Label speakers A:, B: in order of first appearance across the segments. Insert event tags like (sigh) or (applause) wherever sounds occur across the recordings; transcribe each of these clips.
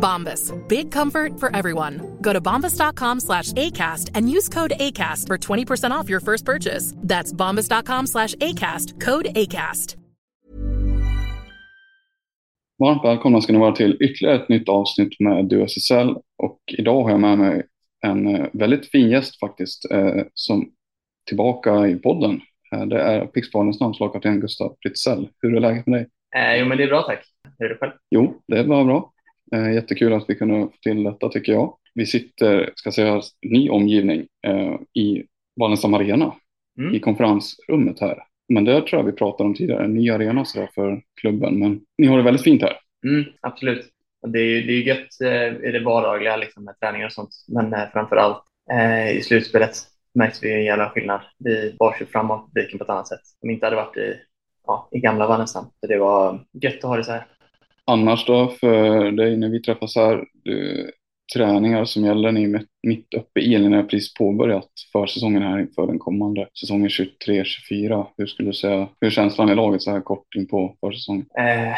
A: Bombas. Big comfort for everyone. Go to bombas.com slash ACAST and use code ACAST for 20% off your first purchase. That's bombas.com slash ACAST. Code ACAST.
B: Varmt välkomna ska ni vara till ytterligare ett nytt avsnitt med DuSSL och idag har jag med mig en eh, väldigt fin gäst faktiskt eh, som tillbaka i podden. Eh, det är Pixbarnens namnslagkapten Gustav Fritzell. Hur är läget med dig?
C: Eh, jo, men det är bra tack. Hur är det själv?
B: Jo, det var bra. Eh, jättekul att vi kunde få till detta tycker jag. Vi sitter, ska säga, ny omgivning eh, i Wallenstam Arena
C: Mm.
B: i konferensrummet här. Men det tror jag vi pratade om tidigare, en ny arena så för klubben. Men ni har det väldigt fint här.
C: Mm, absolut. Och det är ju det är gött eh, i det vardagliga liksom, med träningar och sånt. Men eh, framför allt eh, i slutspelet märkte vi en jävla skillnad. Vi bars ju framåt publiken på ett annat sätt. Som inte hade varit i, ja, i gamla Wallenstam. Det var gött att ha det så här.
B: Annars då för dig när vi träffas här, du, träningar som gäller ni är mitt- uppe i eller ni har precis påbörjat försäsongen här inför den kommande säsongen 23-24. Hur skulle du säga, hur är känslan i laget så här kort in på försäsongen?
C: Eh,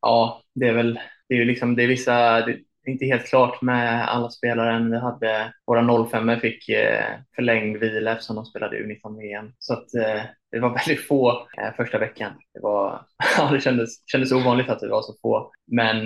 C: ja, det är väl, det är ju liksom, det är vissa, det inte helt klart med alla spelare än. Vi hade, våra 05 fick eh, förlängd vila eftersom de spelade U19-VM. Så att eh, det var (laughs) väldigt få eh, första veckan. Det var, (laughs) ja, det kändes, kändes ovanligt att det var så få. Men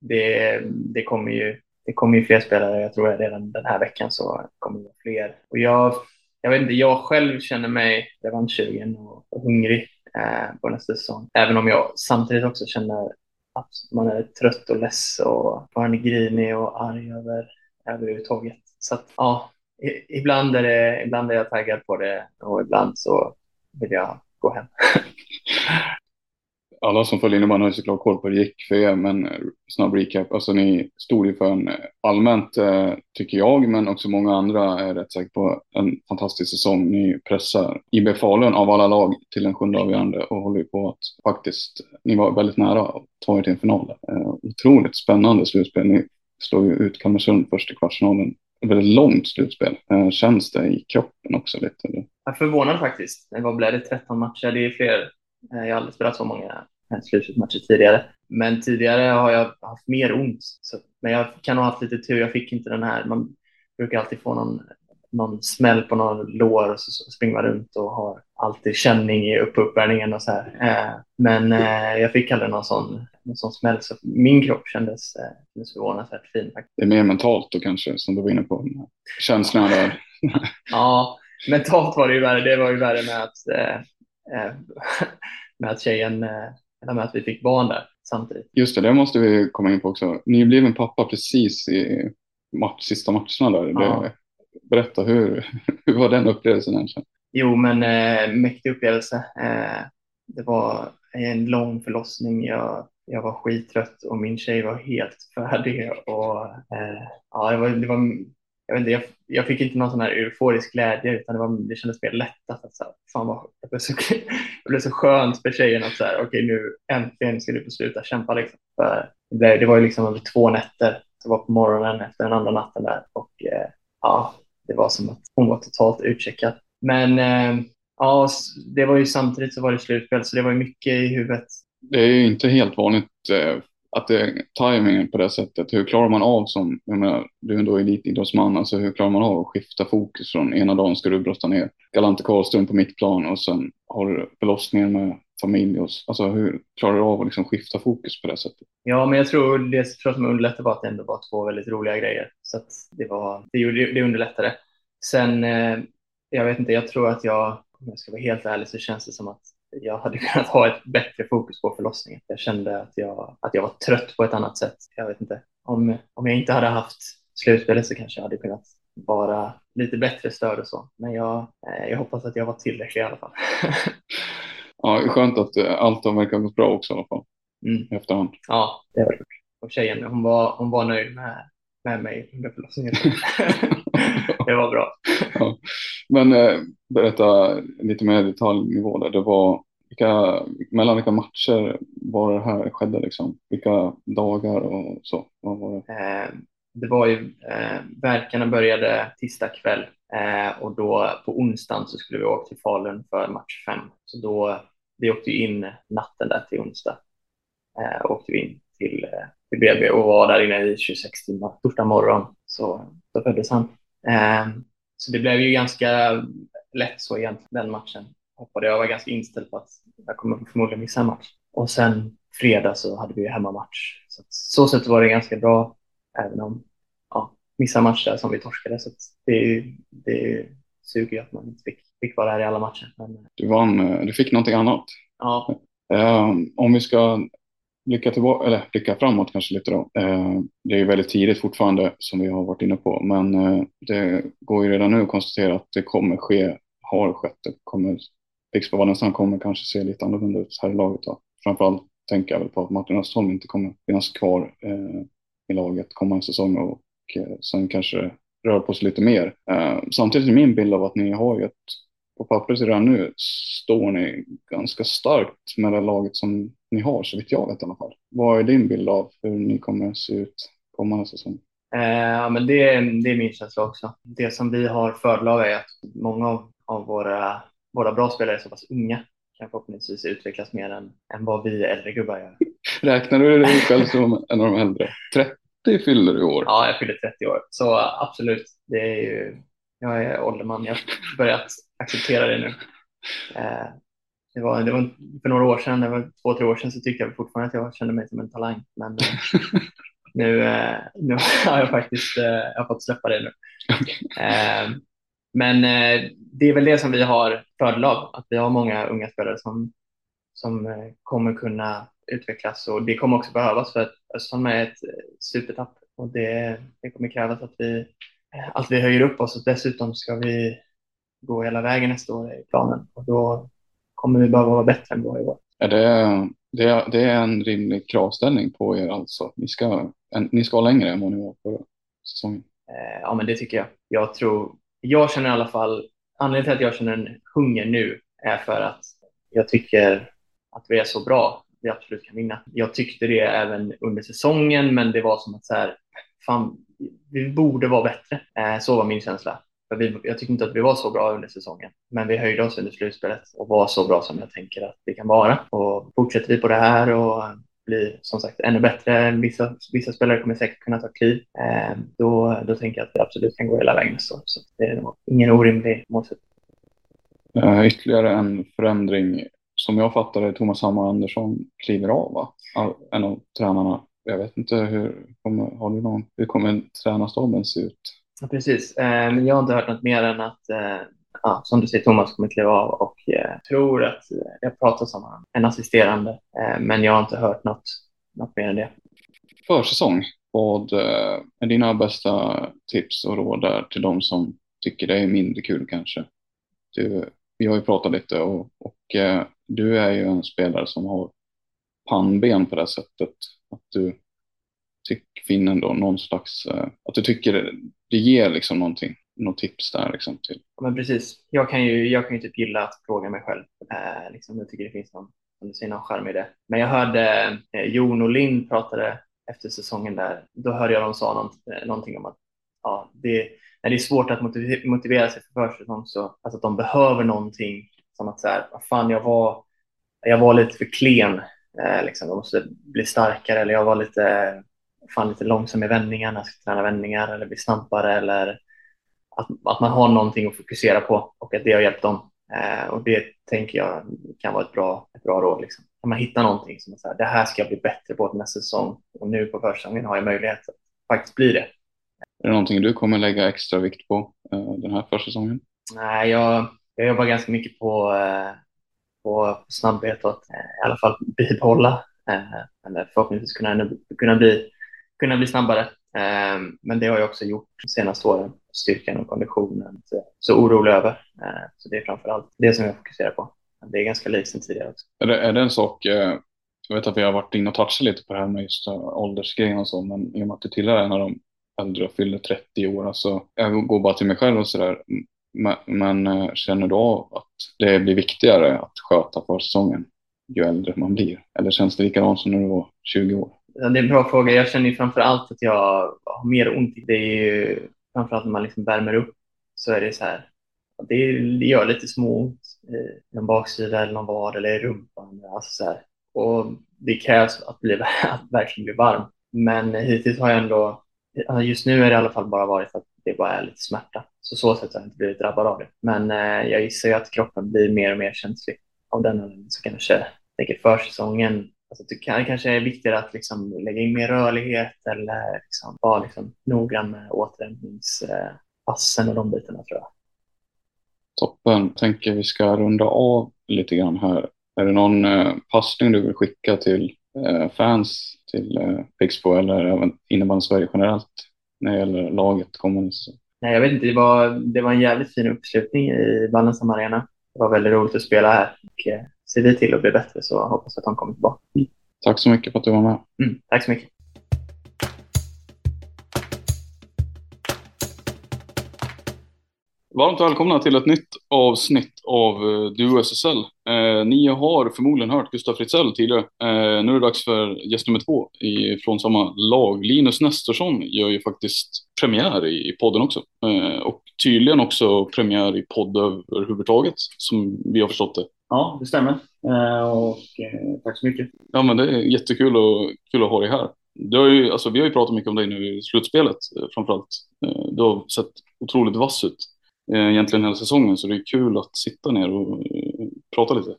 C: det, det kommer ju, det kommer ju fler spelare. Jag tror att redan den här veckan så kommer det fler. Och jag, jag vet inte, jag själv känner mig revanschsugen och, och hungrig eh, på nästa säsong. Även om jag samtidigt också känner att man är trött och less och man är grinig och arg över överhuvudtaget. Så att, ja, i, ibland, är det, ibland är jag taggad på det och ibland så vill jag gå hem. (laughs)
B: Alla som följer innebandy har ju såklart koll på hur det gick för er, men snabb recap. Alltså ni stod ju för en allmänt, eh, tycker jag, men också många andra är rätt säkert på en fantastisk säsong. Ni pressar IB Falun av alla lag till en sjunde avgörande och håller ju på att faktiskt, ni var väldigt nära att ta er till en final. Eh, otroligt spännande slutspel. Ni slår ju ut Kalmarsund först i kvartsfinalen. Ett väldigt långt slutspel. Eh, känns det i kroppen också lite? eller?
C: Jag är förvånad faktiskt. Vad blev det? 13 matcher? Det är fler. Eh, Jag har aldrig spelat så många eh, slutspelsmatcher tidigare. Men tidigare har jag haft mer ont. Så, men jag kan ha haft lite tur. Jag fick inte den här. Man brukar alltid få någon, någon smäll på någon lår och så, springer man runt och har alltid känning i upp uppvärmningen och så här. Eh, Men jag fick aldrig någon sån, någon sån smäll. Så min kropp kändes, kändes förvånansvärt fin faktiskt.
B: Det är mer mentalt då kanske, som du var inne på. Känslorna där. (laughs)
C: Ja, mentalt var det ju värre. Det var ju värre med att, (laughs) med att tjejen, eh, eller med att vi fick barn där samtidigt.
B: Just det, det måste vi komma in på också. Nybliven pappa precis i match, sista matcherna där.
C: Ja.
B: Det, berätta, hur, (laughs) hur var den upplevelsen egentligen?
C: Jo, men eh, mäktig upplevelse. Eh, det var en lång förlossning. Jag, jag var skittrött och min tjej var helt färdig. Och, eh, ja, det var, det var, jag, vet inte, jag, jag fick inte någon sån här euforisk glädje utan det, var, det kändes mer lättat. Att så här, fan vad, det, blev så, (laughs) det blev så skönt för tjejen att så här, okej okay, nu äntligen ska du få sluta kämpa. Liksom. För det, det var ju liksom över två nätter. Det var på morgonen efter den andra natten där och eh, ja, det var som att hon var totalt utcheckad. Men eh, ja, det var ju samtidigt så var det slutspel så det var ju mycket i huvudet.
B: Det är ju inte helt vanligt eh, att det är tajmingen på det sättet. Hur klarar man av som, jag menar, du är ändå elitidrottsman, alltså hur klarar man av att skifta fokus från ena dagen ska du brotta ner Galante Karlström på mittplan och sen har du förlossningen med familj och alltså hur klarar du av att liksom skifta fokus på det sättet?
C: Ja, men jag tror det tror som underlättade var att det ändå var två väldigt roliga grejer så att det var det, det underlättade. Sen, eh, jag vet inte, jag tror att jag, om jag ska vara helt ärlig så känns det som att jag hade kunnat ha ett bättre fokus på förlossningen. Jag kände att jag, att jag var trött på ett annat sätt. Jag vet inte. Om, om jag inte hade haft slutspelet så kanske jag hade kunnat vara lite bättre stöd och så. Men jag, eh, jag hoppas att jag var tillräcklig i alla fall. (laughs)
B: ja, skönt att eh, allt har verkar gått bra också i alla fall. Mm. I efterhand.
C: Ja, det var det. Och tjejen, hon var, hon var nöjd med, med mig under förlossningen. (laughs) det var bra. (laughs)
B: Ja. Men eh, berätta lite mer detaljnivå där. Det var vilka, mellan vilka matcher var det här skedde liksom? Vilka dagar och så? Vad var det?
C: Eh, det var ju, eh, verkarna började tisdag kväll eh, och då på onsdagen så skulle vi åka till Falun för match fem. Så då, vi åkte in natten där till onsdag. Eh, åkte vi in till, eh, till BB och var där inne i 26 timmar. Torsdag morgon så, så föddes han. Eh, så det blev ju ganska lätt så egentligen, den matchen. Hoppade jag var ganska inställd på att jag kommer förmodligen missa en match. Och sen fredag så hade vi hemmamatch. Så, så sätt var det ganska bra, även om ja, vissa matcher som vi torskade. Så det, det suger ju att man inte fick, fick vara där i alla matcher. Men,
B: du, vann, du fick någonting annat.
C: Ja.
B: Um, om vi ska blicka, tillbaka, eller blicka framåt kanske lite då. Eh, det är väldigt tidigt fortfarande som vi har varit inne på, men eh, det går ju redan nu att konstatera att det kommer ske, har skett, det kommer, Pixbo Wallenstam kommer kanske se lite annorlunda ut här i laget. Då. Framförallt tänker jag väl på att Martin Östholm inte kommer finnas kvar eh, i laget kommande säsong och eh, sen kanske rör på sig lite mer. Eh, samtidigt är min bild av att ni har ju ett på pappret redan nu står ni ganska starkt med det laget som ni har, så vitt jag vet i alla fall. Vad är din bild av hur ni kommer att se ut kommande säsong?
C: Eh, ja, men det, är, det är min känsla också. Det som vi har fördel av är att många av, av våra, våra bra spelare är så pass unga kan förhoppningsvis utvecklas mer än, än vad vi äldre gubbar gör. (laughs)
B: Räknar du dig själv som en av de äldre? 30 fyller du i år.
C: Ja, jag fyller 30 år. Så absolut, det är ju, jag är ålderman. Jag har börjat acceptera det nu. Eh, det var, det var för några år sedan, det var två, tre år sedan så tyckte jag fortfarande att jag kände mig som en talang. Men eh, (laughs) nu, eh, nu (laughs) har jag faktiskt jag har fått släppa det nu. Men det är väl det som vi har fördel av, att vi har många unga spelare som, som kommer kunna utvecklas och det kommer också behövas för att Östholm är ett supertapp och det, det kommer krävas att vi, att vi höjer upp oss och dessutom ska vi gå hela vägen nästa år i planen och då kommer vi behöva vara bättre än vad vi var.
B: Är det, det, det är en rimlig kravställning på er alltså? Ni ska, en, ni ska längre än vad ni var förra säsongen?
C: Eh, ja, men det tycker jag. Jag tror, jag känner i alla fall, anledningen till att jag känner en hunger nu är för att jag tycker att vi är så bra vi absolut kan vinna. Jag tyckte det även under säsongen, men det var som att så här, fan, vi borde vara bättre. Eh, så var min känsla. För vi, jag tyckte inte att vi var så bra under säsongen, men vi höjde oss under slutspelet och var så bra som jag tänker att vi kan vara. Och fortsätter vi på det här och blir som sagt ännu bättre, vissa, vissa spelare kommer säkert kunna ta kliv, eh, då, då tänker jag att vi absolut kan gå hela vägen. Så, så det är nog ingen orimlig målsättning.
B: Uh, ytterligare en förändring som jag fattar det, Thomas Hammar Andersson kliver av, va? En av tränarna. Jag vet inte hur kommer, har du någon, hur kommer tränarstaben se ut?
C: Ja, precis, eh, men jag har inte hört något mer än att eh, ja, som du säger, Thomas kommer kliva av och eh, tror att jag pratar om en assisterande, men jag har inte hört något, något mer än det.
B: Försäsong, vad är dina bästa tips och råd där till de som tycker det är mindre kul kanske? Du, vi har ju pratat lite och, och du är ju en spelare som har pannben på det sättet. Att du
D: tyck Finn ändå någon slags, eh, att du tycker det, det ger liksom någonting, något tips där liksom till.
C: Ja, men precis. Jag kan ju, jag kan ju typ gilla att fråga mig själv. Eh, liksom, jag tycker det finns någon, som du säger, någon charm i det. Men jag hörde eh, Jon och Linn pratade efter säsongen där. Då hörde jag dem sa något, eh, någonting om att ja, det, när det är svårt att motivera, motivera sig för försäsong så alltså att de behöver någonting som att så här, vad fan, jag var, jag var lite för klen. Eh, liksom, jag måste bli starkare eller jag var lite, fan, lite långsam i vändningarna, ska träna vändningar eller bli snabbare eller att, att man har någonting att fokusera på och att det har hjälpt dem. Eh, och det tänker jag kan vara ett bra, ett bra råd. Liksom. Om man hittar någonting som är så här, det här ska jag bli bättre på nästa säsong och nu på försäsongen har jag möjlighet att faktiskt bli det.
D: Är det någonting du kommer lägga extra vikt på eh, den här försäsongen?
C: Nej, jag, jag jobbar ganska mycket på, eh, på snabbhet och att eh, i alla fall bibehålla eh, eller förhoppningsvis kunna, kunna, bli, kunna bli snabbare. Ehm, men det har jag också gjort de senaste åren styrkan och konditionen så, så orolig över. Ehm, så det är framför allt det som jag fokuserar på. Det är ganska likt sen tidigare också.
D: Är det, är det en sak, eh, jag vet att vi har varit inne och touchat lite på det här med just eh, åldersgrejen och så, men i och med att du tillhör en av de äldre och fyller 30 år, alltså, jag går bara till mig själv och sådär, men, men eh, känner du av att det blir viktigare att sköta försäsongen ju äldre man blir? Eller känns det likadant som när du var 20 år?
C: Ja, det är en bra fråga. Jag känner ju framför allt att jag har mer ont. Det är ju framför allt när man liksom värmer upp så är det så här. Det, gör lite småont eh, i någon baksida eller någon vad eller i rumpan. Alltså så här. Och det krävs att, bli, (laughs) att verkligen bli varm. Men hittills har jag ändå, just nu är det i alla fall bara varit att det bara är lite smärta. Så så sätt har jag inte blivit drabbad av det. Men eh, jag gissar ju att kroppen blir mer och mer känslig av den anledningen. Så kanske, tänker försäsongen Alltså det kan, kanske är viktigare att liksom lägga in mer rörlighet eller liksom vara liksom noggrann med återhämtningspassen och de bitarna tror jag.
D: Toppen. Tänker vi ska runda av lite grann här. Är det någon eh, passning du vill skicka till eh, fans till eh, Pixbo eller även innebandy Sverige generellt när det gäller laget kommande säsong?
C: Nej, jag vet inte. Det var, det var en jävligt fin uppslutning i Wallenstam Arena. Det var väldigt roligt att spela här. Och, eh, ser vi till att bli bättre så hoppas jag att de kommer tillbaka. Mm.
D: Tack så mycket för att du var med.
C: Mm, tack så mycket.
D: Varmt välkomna till ett nytt avsnitt av eh, Duo SSL. Eh, ni har förmodligen hört Gustav Fritzell tidigare. Eh, nu är det dags för gäst nummer två i, från samma lag. Linus Nestorsson gör ju faktiskt premiär i, i podden också. Eh, och tydligen också premiär i podd överhuvudtaget, som vi har förstått det.
E: Ja, det stämmer. Eh, och eh, tack så mycket.
D: Ja, men det är jättekul och, kul att ha dig här. Du har ju, alltså, vi har ju pratat mycket om dig nu i slutspelet framförallt. Du har sett otroligt vass ut egentligen hela säsongen så det är kul att sitta ner och prata lite.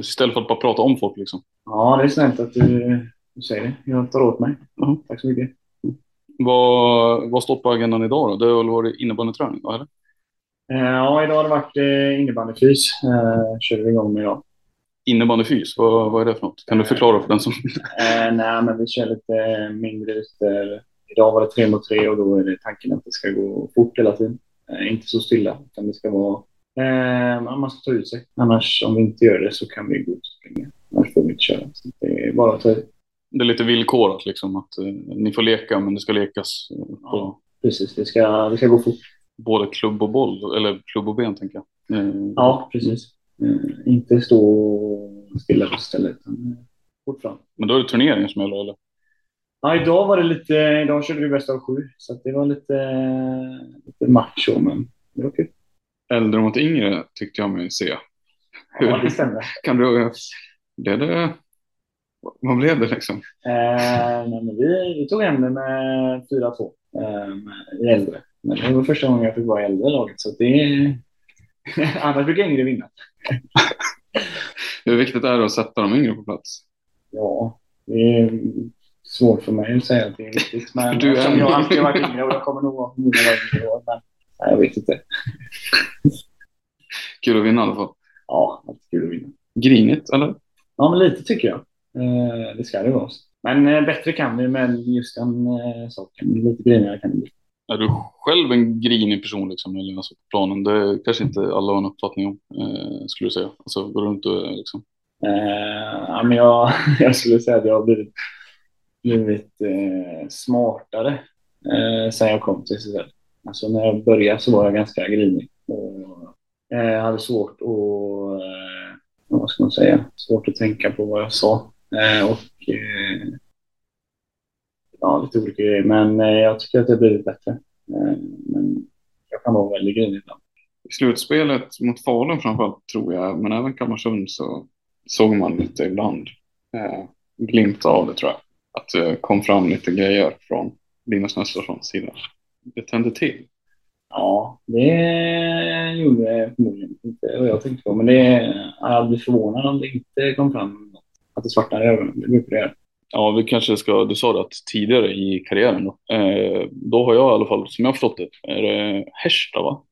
D: Istället för att bara prata om folk liksom.
E: Ja, det är snällt att du, du säger det. Jag tar åt mig. Uh-huh. Tack så mycket.
D: Vad, vad står på agendan idag då? Det har väl varit innebandyträning, eller?
E: Eh, ja, idag har det varit eh, innebandyfys. Eh, körde vi igång med idag.
D: Innebandyfys, vad, vad är det för något? Kan du förklara för den som...
E: eh, nej, men vi kör lite mindre ute. Idag var det tre mot tre och då är det tanken att det ska gå fort hela tiden. Eh, inte så stilla, utan det ska vara... Eh, man ska ta ut sig. Annars, om vi inte gör det så kan vi gå ut och springa. Annars får vi inte köra. Så det är bara att ta.
D: Det är lite villkorat liksom, att eh, ni får leka, men det ska lekas. På...
E: Ja, precis, det ska, det ska gå fort
D: både klubb och boll, eller klubb och ben tänker jag.
E: Mm. Ja, precis. Mm. Inte stå stilla på stället, utan eh, fort fram.
D: Men då är det turneringen som gäller, eller?
E: Ja, idag var det lite, idag körde vi bäst av sju, så det var lite, lite macho, men det var kul.
D: Äldre mot yngre tyckte jag mig se.
E: Ja, det stämmer. (laughs)
D: kan du, blev det, vad blev det liksom?
E: Eh, nej, men vi, vi tog hem det med 4-2 eh, i äldre. Men det var första gången jag fick vara i äldre laget så det (laughs) Annars brukar yngre vinna. (laughs)
D: Hur viktigt är det att sätta de yngre på plats?
E: Ja, det är svårt för mig att säga att det är viktigt. (laughs) Men du är... jag har alltid varit yngre och jag kommer nog vara yngre år. Men nej, jag vet inte.
D: Kul att vinna i alla fall.
E: Ja, alltid kul att vinna.
D: Grinigt, eller?
E: Ja, men lite tycker jag. Eh, det ska det vara. Men eh, bättre kan vi med just den eh, saken. Lite grinigare kan det bli.
D: Är du själv en grinig person liksom, eller alltså på planen? Det kanske inte alla har en uppfattning om, eh, skulle du säga. Alltså, går du runt och liksom?
E: Eh, ja, men jag, (laughs) jag skulle säga att jag har blivit blivit eh, smartare eh, sen jag kom till SSL. Alltså när jag började så var jag ganska grinig och eh, hade svårt att, eh, vad ska man säga, svårt att tänka på vad jag sa. Eh, och eh, ja, lite olika grejer. Men eh, jag tycker att det har blivit bättre. Eh, men jag kan vara väldigt grinig ibland.
D: I slutspelet mot Falun framförallt tror jag, men även Kalmarsund så såg man lite ibland eh, glimt av det tror jag. Att det kom fram lite grejer från Linus Näslundssons sida. Det tände till.
E: Ja, det gjorde det förmodligen inte vad jag tänkte på. Men det, jag hade blivit förvånad om det inte kom fram. Att det svartnade i ögonen. Det brukar det göra.
D: Ja, vi kanske ska, du sa det att tidigare i karriären då, eh, då har jag i alla fall, som jag har förstått det, är det Härsta va?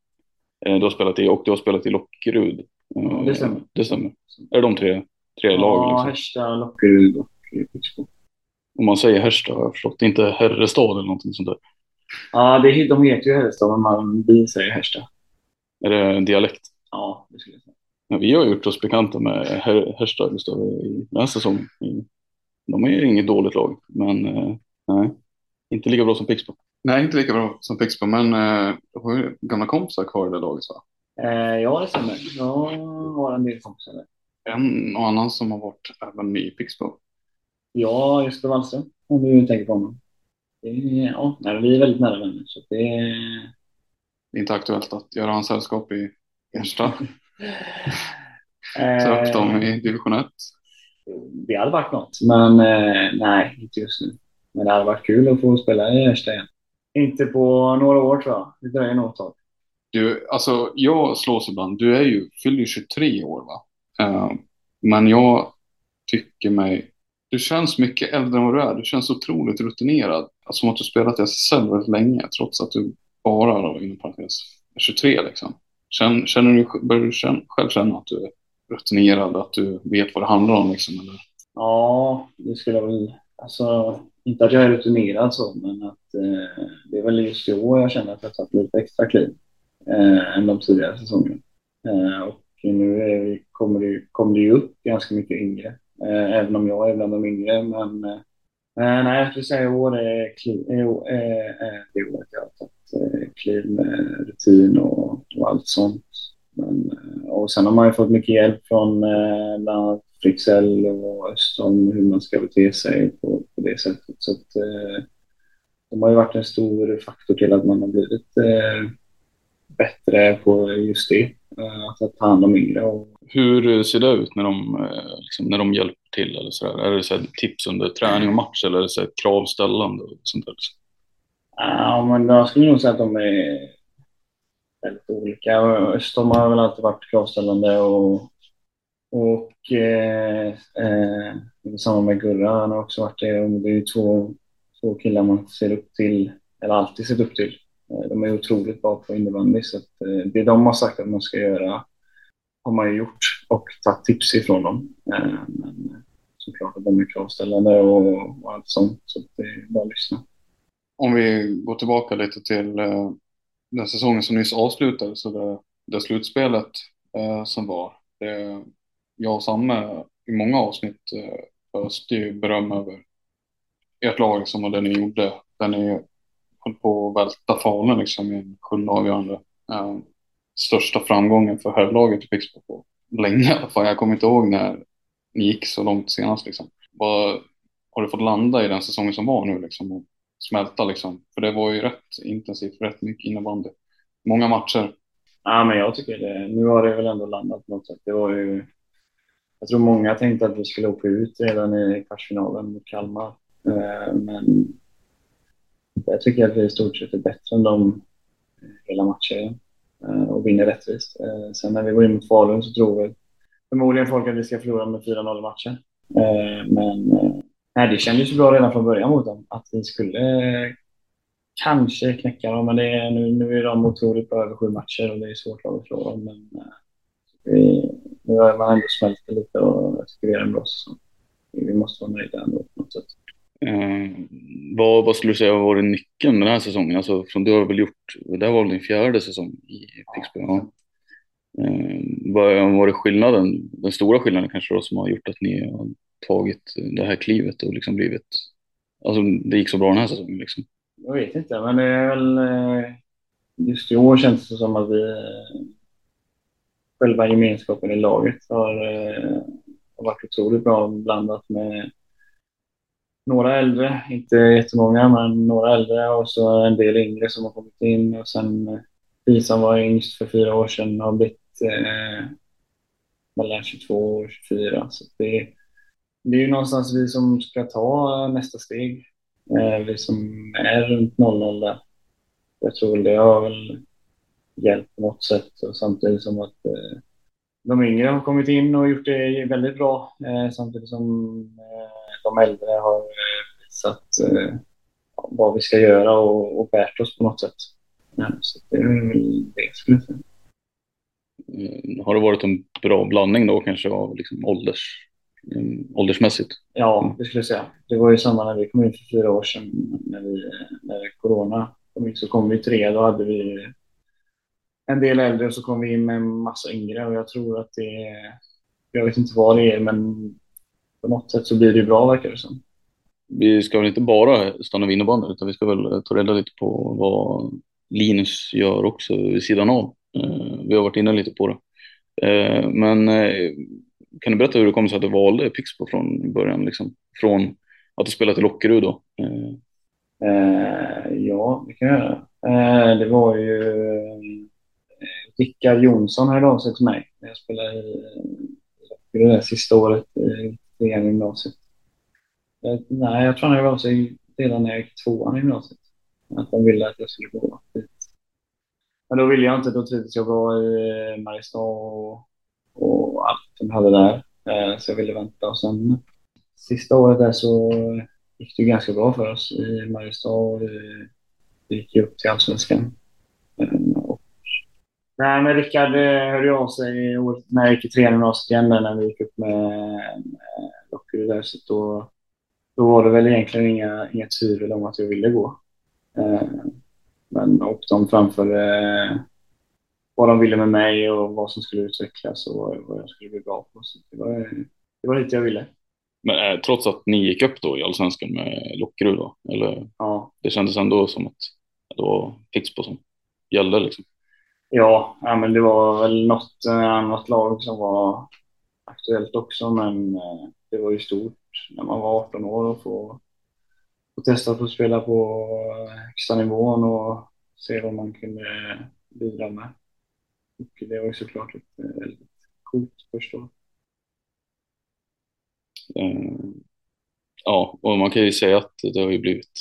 D: Eh, du har spelat i, och du har spelat i Lockerud. Eh,
E: Ja, det stämmer.
D: Det stämmer. Är det de tre, tre lagen?
E: Ja,
D: Liksom?
E: Härsta, Lockerud och Pixbo.
D: Om man säger Härsta har jag förstått, inte Herrestad eller någonting sånt där.
E: Ja, det, de heter ju Härsta, men man, vi säger Härsta.
D: Är det en dialekt?
E: Ja, det skulle jag säga.
D: Ja, vi har gjort oss bekanta med Her- Härsta Gustav, i den här säsongen. De är ju inget dåligt lag, men eh, nej, inte lika bra som Pixbo. Nej, inte lika bra som Pixbo, men eh, du har ju gamla kompisar kvar i det laget. Va?
E: Eh, ja, det stämmer. Jag har en del kompisar där.
D: En och annan som har varit även i Pixbo.
E: Ja, Jesper Wallström, om du tänker på honom. Det ja, nej, vi är väldigt nära vänner, så det.
D: Det är inte aktuellt att göra hans sällskap i Ersta. Ta upp dem i division 1.
E: Det hade varit något, men eh, nej, inte just nu. Men det hade varit kul att få spela i Ersta igen. Inte på några år tror jag. Det dröjer nog ett tag.
D: Du, alltså jag slås ibland. Du är ju, fyller ju 23 år va? Eh, men jag tycker mig, du känns mycket äldre än vad du är. Du känns otroligt rutinerad. Alltså, som att du spelat i SSL väldigt länge, trots att du bara, då, inom parentes, är 23 liksom. Känner, känner du, börjar du känna, själv känna att du är rutinerad, att du vet vad det handlar om liksom? Eller?
E: Ja, det skulle jag väl... Alltså, inte att jag är rutinerad så, men att eh, det är väl just i år jag känner att jag har tagit lite extra kliv eh, än de tidigare säsongerna. Eh, och nu är vi, kommer, det, kommer det ju upp ganska mycket yngre, Eh, även om jag är bland de yngre. Men eh, eh nej, jag skulle säga i år är, kliv, eh, är, är, det året jag har tagit eh, kliv med rutin och, och allt sånt. Men, och sen har man ju fått mycket hjälp från eh, bland annat Fritzell och Östholm hur man ska bete sig på, på det sättet. Så att, eh, de har ju varit en stor faktor till att man har blivit eh, bättre på just det. Eh, att ta hand om yngre. Och,
D: Hur ser det ut när de, eh, liksom, när de hjälper till? Eller så där? Är det så tips under träning och match eller är det så kravställande? Och sånt där?
E: ja, men jag skulle nog säga att de är väldigt olika. Östholm har väl alltid varit kravställande och, och eh, eh, samma med Gurra. Han har också varit det. Och det är ju två, två killar man ser upp till, eller alltid sett upp till. Eh, de är otroligt bra på innebandy så att eh, det de har sagt att man ska göra har man ju gjort och tagit tips ifrån dem. Eh, men såklart att de är kravställande och, och allt sånt så att det är bara att lyssna.
D: Om vi går tillbaka lite till den säsongen som nyss avslutades, och det, det slutspelet som var. Det, jag och Samme i många avsnitt öste ju beröm över ert lag som och det ni gjorde. Där ni höll på att välta Falun liksom i en sjunde avgörande. Eh, största framgången för herrlaget i Pixbo på länge (laughs) i alla fall. Jag kommer inte ihåg när ni gick så långt senast liksom. Vad, har du fått landa i den säsongen som var nu liksom? Och smälta liksom? För det var ju rätt intensivt, rätt mycket innebandy. Många matcher.
E: Ja, men jag tycker det. Nu har det väl ändå landat på något sätt. Det var ju, jag tror många tänkte att vi skulle åka ut redan i kvartsfinalen mot Kalmar. Ehm, men jag tycker att vi i stort sett är bättre än dem hela matchen eh, och vinner rättvist. Eh, sen när vi går in mot Falun så tror vi förmodligen folk att vi ska förlora med 4-0 i matchen. Eh, men nej, det kändes ju bra redan från början mot dem att vi skulle kanske knäcka dem. Men det är, nu, nu är de otroligt bra över sju matcher och det är svårt att slå dem. Men vi, nu har man ändå smält lite och jag tycker vi är en bra säsong. Vi måste vara nöjda ändå på något sätt.
D: Eh, vad, vad skulle du säga har varit nyckeln den här säsongen? Alltså, från du har väl gjort, det här var väl din fjärde säsong i Pixbo? Ja. Eh, vad har varit skillnaden, den stora skillnaden kanske då som har gjort att ni har tagit det här klivet och liksom blivit alltså, det gick så bra den här säsongen. Liksom.
E: Jag vet inte, men det är väl... Eh, just i år känns det som att vi... Eh, själva gemenskapen i laget har, eh, har varit otroligt bra blandat med några äldre, inte jättemånga, men några äldre och så en del yngre som har kommit in och sen eh, vi som var yngst för fyra år sedan har blivit eh, mellan 22 och 24. Så det, det är ju någonstans vi som ska ta eh, nästa steg. Eh, vi som är runt 00 där. Jag tror det har väl hjälpt på något sätt och samtidigt som att eh, de yngre har kommit in och gjort det väldigt bra eh, samtidigt som eh, de äldre har eh, visat eh, vad vi ska göra och, och bärt oss på något sätt. Ja, så det är det skulle jag säga.
D: Har det varit en bra blandning då kanske av liksom ålders, mm, åldersmässigt?
E: Ja, det skulle jag säga. Det var ju samma när vi kom in för fyra år sedan när, vi, när corona kom in så kom vi tre. Då hade vi en del äldre och så kom vi in med en massa yngre och jag tror att det jag vet inte vad det är men på något sätt så blir det bra verkar det som.
D: Vi ska väl inte bara stanna vid innebandyn utan vi ska väl ta reda lite på vad Linus gör också vid sidan av. Eh, Vi har varit inne lite på det. Eh, Men eh, kan du berätta hur det kom sig att du valde Pixbo från början? Liksom? Från att du spelade i Lockerud då?
E: Ja, det kan jag göra. Det var ju Rickard Jonsson hörde av sig till mig när jag spelade i i det sista året i trean i gymnasiet. Jag, nej, jag tror han hörde av sig redan när jag gick tvåan i gymnasiet. Att de ville att jag skulle gå dit. Men då ville jag inte. Då trivdes jag bra i eh, Mariestad och, och allt de hade där. Eh, så jag ville vänta och sen sista året där så gick det ganska bra för oss i Mariestad. och Vi vi gick ju upp till Allsvenskan. Nej, men Rickard eh, hörde ju av sig när jag gick i trean i gymnasiet igen, när vi gick upp med, Lockerud där. Så då, då var det väl egentligen inga, inga tvivel om att jag ville gå. Eh, Men, och de framförde eh, vad de ville med mig och vad som skulle utvecklas och vad, jag skulle bli bra på. Så det var, det var lite jag ville.
D: Men eh, trots att ni gick upp då i Allsvenskan med Lockerud då? Eller
E: Ja,
D: det kändes ändå som att det var Pixbo som gällde liksom?
E: Ja, ja, men det var väl något eh, annat lag som var aktuellt också, men eh, det var ju stort när man var 18 år och få, få testa att få spela på eh, högsta nivån och se vad man kunde bidra med. Och det var ju såklart ett väldigt coolt första år.
D: Mm. Ja, och man kan ju säga att det har ju blivit...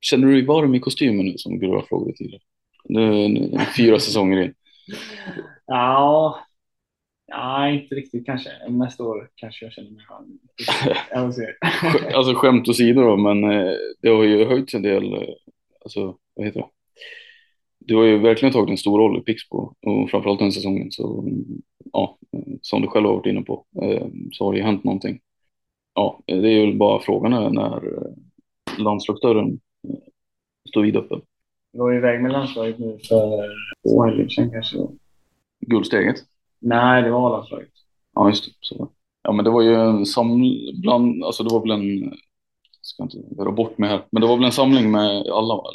D: Känner du dig varm i kostymen nu som Gurra frågade tidigare? Nu nu fyra säsonger in.
E: Ja, ja, inte riktigt kanske. Nästa år kanske jag känner mig varm. Jag får se.
D: Sk- Alltså skämt åsido då, men eh, det har ju höjts en del, eh, alltså vad heter det? Du har ju verkligen tagit en stor roll i Pixbo och framförallt den säsongen så ja, som du själv har varit inne på eh, så har det ju hänt någonting. Ja, det är ju bara frågan är när landslagsdörren står vidöppen.
E: Jag var iväg med landslaget nu för två helger sedan kanske.
D: Guldsteget?
E: Nej, det var A-landslaget.
D: Ja, just det. Så. Ja, men det var ju en samling, bland, alltså det var väl en, ska inte göra bort mig här, men det var väl en samling med alla väl?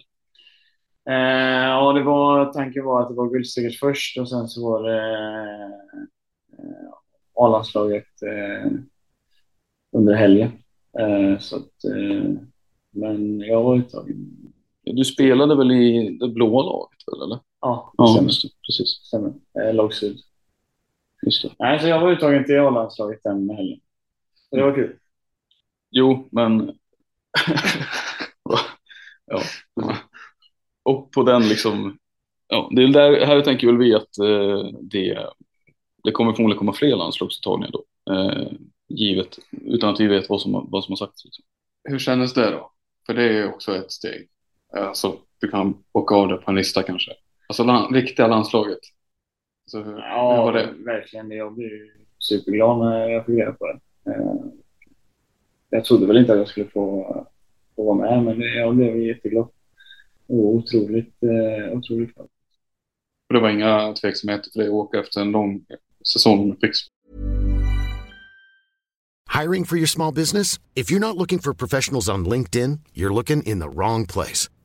E: Eh, ja, det var, tanken var att det var guldsteget först och sen så var det eh, A-landslaget eh, under helgen. Eh, så att, eh, men jag var uttagen.
D: Du spelade väl i det blåa laget väl, eller?
E: Ja,
D: Ja,
E: stämmer.
D: just det, precis.
E: stämmer. Eh, lag syd.
D: Just det.
E: Nej, så jag var uttagen till A-landslaget den helgen. Så det var kul.
D: Jo, men... (laughs) ja. Och på den liksom... Ja, det är där, här tänker väl vi att eh, det, det kommer förmodligen komma fler landslagsuttagningar då. Eh, givet, utan att vi vet vad som, vad som har sagts. Liksom.
B: Hur kändes det då? För det är också ett steg. Alltså, du kan bocka av det på en lista kanske. Alltså land, riktiga landslaget. Så hur, hur
E: Ja,
B: var det?
E: verkligen. Jag blev superglad när jag fick reda på det. Eh, Jag trodde väl inte att jag skulle få, få vara med, men det- jag blev jätteglad. Och otroligt, eh, otroligt glad.
B: För det var inga tveksamheter för dig att åka efter en lång säsong med Pixbo.
F: Hiring for your small business? If you're not looking for professionals on LinkedIn, you're looking in the wrong place.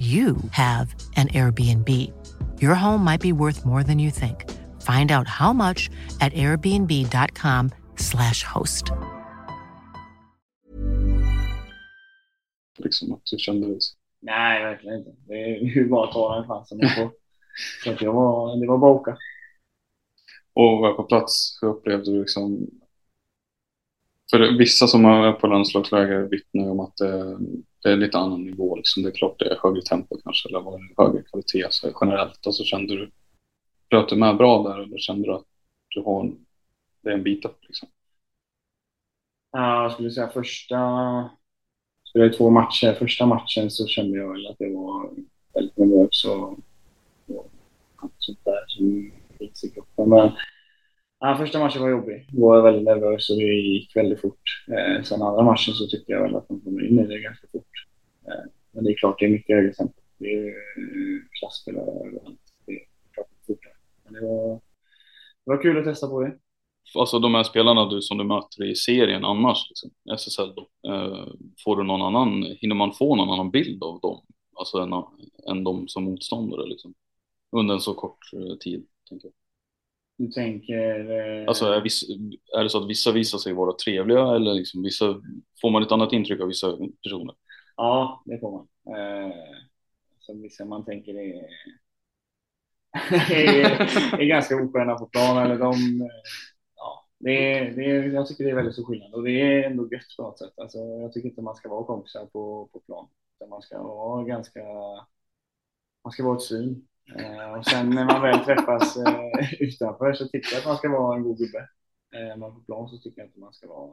G: you have an Airbnb. Your home might be worth more than you think. Find out how much at airbnb.com/slash host.
D: Liksom att du kände.
E: Nej, verkligen inte. Det är bara att ta den chansen man får. Så att jag var, det var bara att åka.
D: Och var på plats, hur upplevde du liksom... För vissa som är på landslagsläger vittnar om att det, det är lite annan nivå. Liksom. Det är klart det är högre tempo kanske, eller var det högre kvalitet så generellt. Och så kände du, bröt du med bra där eller kände du att du har en, det är en bit upp liksom?
E: Ja, jag skulle säga första... Spelade två matcher. Första matchen så kände jag väl att det var väldigt nervös och, och allt sånt där som finns i kroppen. Men ja, första matchen var jobbig. Då var jag väldigt nervös och det gick väldigt fort. Eh, sen andra matchen så tyckte jag väl att de kom in i det ganska fort. Eh, men det är klart, det är mycket högre tempo. Det är eh, klasspelare överallt. Det är klart det är fortare. Men det var, det var kul att testa på det.
D: Alltså de här spelarna du, som du möter i serien annars, liksom, SSL då, eh, får du någon annan, hinner man få någon annan bild av dem? Alltså än, än de som motståndare liksom? Under en så kort eh, tid, tänker jag.
E: Du tänker... Eh,
D: Alltså är, vissa, är det så att vissa visar sig vara trevliga eller liksom vissa, får man ett annat intryck av vissa personer?
E: Ja, det får man. Eh, så vissa man tänker är, (laughs) är, är ganska osköna på plan. Eller de, ja, det är, det är, jag tycker det är väldigt stor skillnad och det är ändå gött på något sätt. Alltså, jag tycker inte man ska vara kompisar på, på plan. Man ska vara ganska... Man ska vara ett svin. Eh, och sen när man väl träffas eh, utanför så tycker jag att man ska vara en god gubbe. Eh, men på plan så tycker jag inte man ska vara,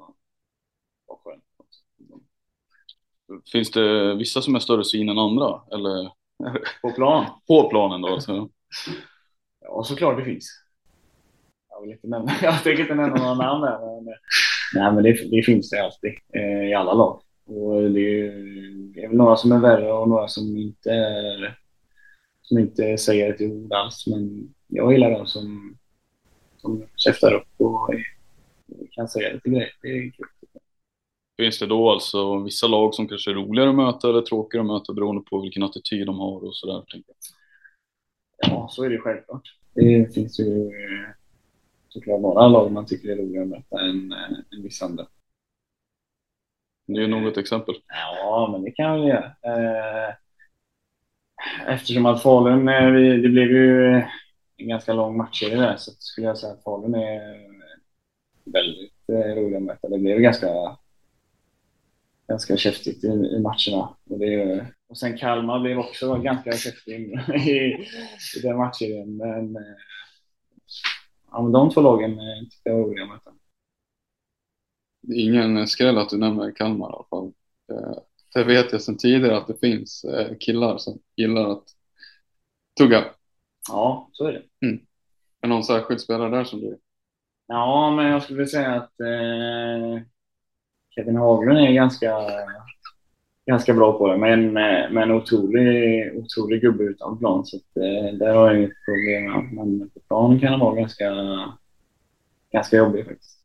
E: vara skön.
D: Finns det vissa som är större svin än andra? Eller
E: På plan?
D: på planen då? Så.
E: Ja, såklart det finns. Jag vill inte nämna, (laughs) jag tänker inte nämna några namn där, men, nej, men det, det finns det alltid eh, i alla lag. Och det är, det är väl några som är värre och några som inte är, som inte säger ett ord alls. Men jag gillar de som, som käftar upp och kan säga lite grejer. Det är kul.
D: Finns det då alltså vissa lag som kanske är roligare att möta eller tråkigare att möta beroende på vilken attityd de har och sådär?
E: Ja, så är det självklart. Det finns ju eh, såklart några lag man tycker är roligare att möta än, eh, än vissa andra.
D: Det är något exempel.
E: Ja, men det kan vi göra. Eh, Eftersom att Falun, det blev ju en ganska lång matchserie där så skulle jag säga att Falun är väldigt eh, roliga att möta. Det blev ganska, ganska käftigt i, i matcherna. Och, det, och sen Kalmar blev också ganska käftig i, i den matchserien. Men, eh, ja, men de två lagen tyckte jag var roliga att möta.
D: Det är ingen skräll att du nämner Kalmar i alla fall. Eh, Det vet jag sedan tidigare att det finns eh, killar som gillar att tugga.
E: Ja, så är det.
D: Är det någon särskild spelare där som du...
E: Ja, men jag skulle säga att eh, Kevin Haglund är ganska, ganska bra på det. Men, med, med en otrolig, otrolig gubbe utan plan. Så att, eh, där har jag inget problem. Men på plan kan han vara ganska, ganska jobbig faktiskt.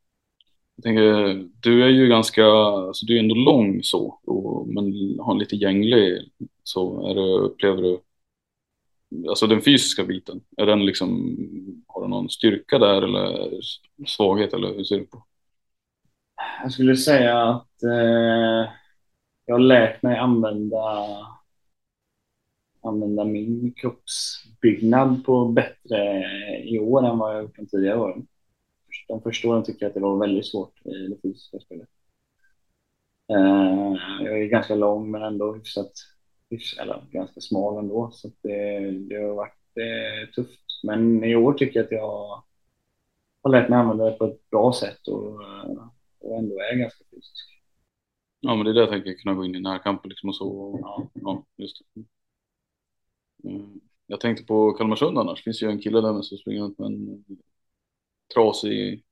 D: Tänker, du är ju ganska, alltså du är ändå lång så, och, men har en lite gänglig så. Är det, upplever du, alltså den fysiska biten, är den liksom, har du någon styrka där eller svaghet eller hur ser du på?
E: Jag skulle säga att eh, jag har lärt mig använda använda min kroppsbyggnad på bättre i år än vad jag gjort de tidigare åren. De första åren tycker jag att det var väldigt svårt i det fysiska spelet. Eh, jag är ganska lång men ändå hyfsat, eller ganska smal ändå. Så det, det har varit eh, tufft. Men i år tycker jag att jag har lärt mig använda det på ett bra sätt och, eh, och ändå är ganska fysisk.
D: Ja, men det är det jag tänker, kunna gå in i närkampen liksom och så. Ja, ja just. Mm. Jag tänkte på Kalmarsund annars, finns ju en kille där med som springer runt med en trasig,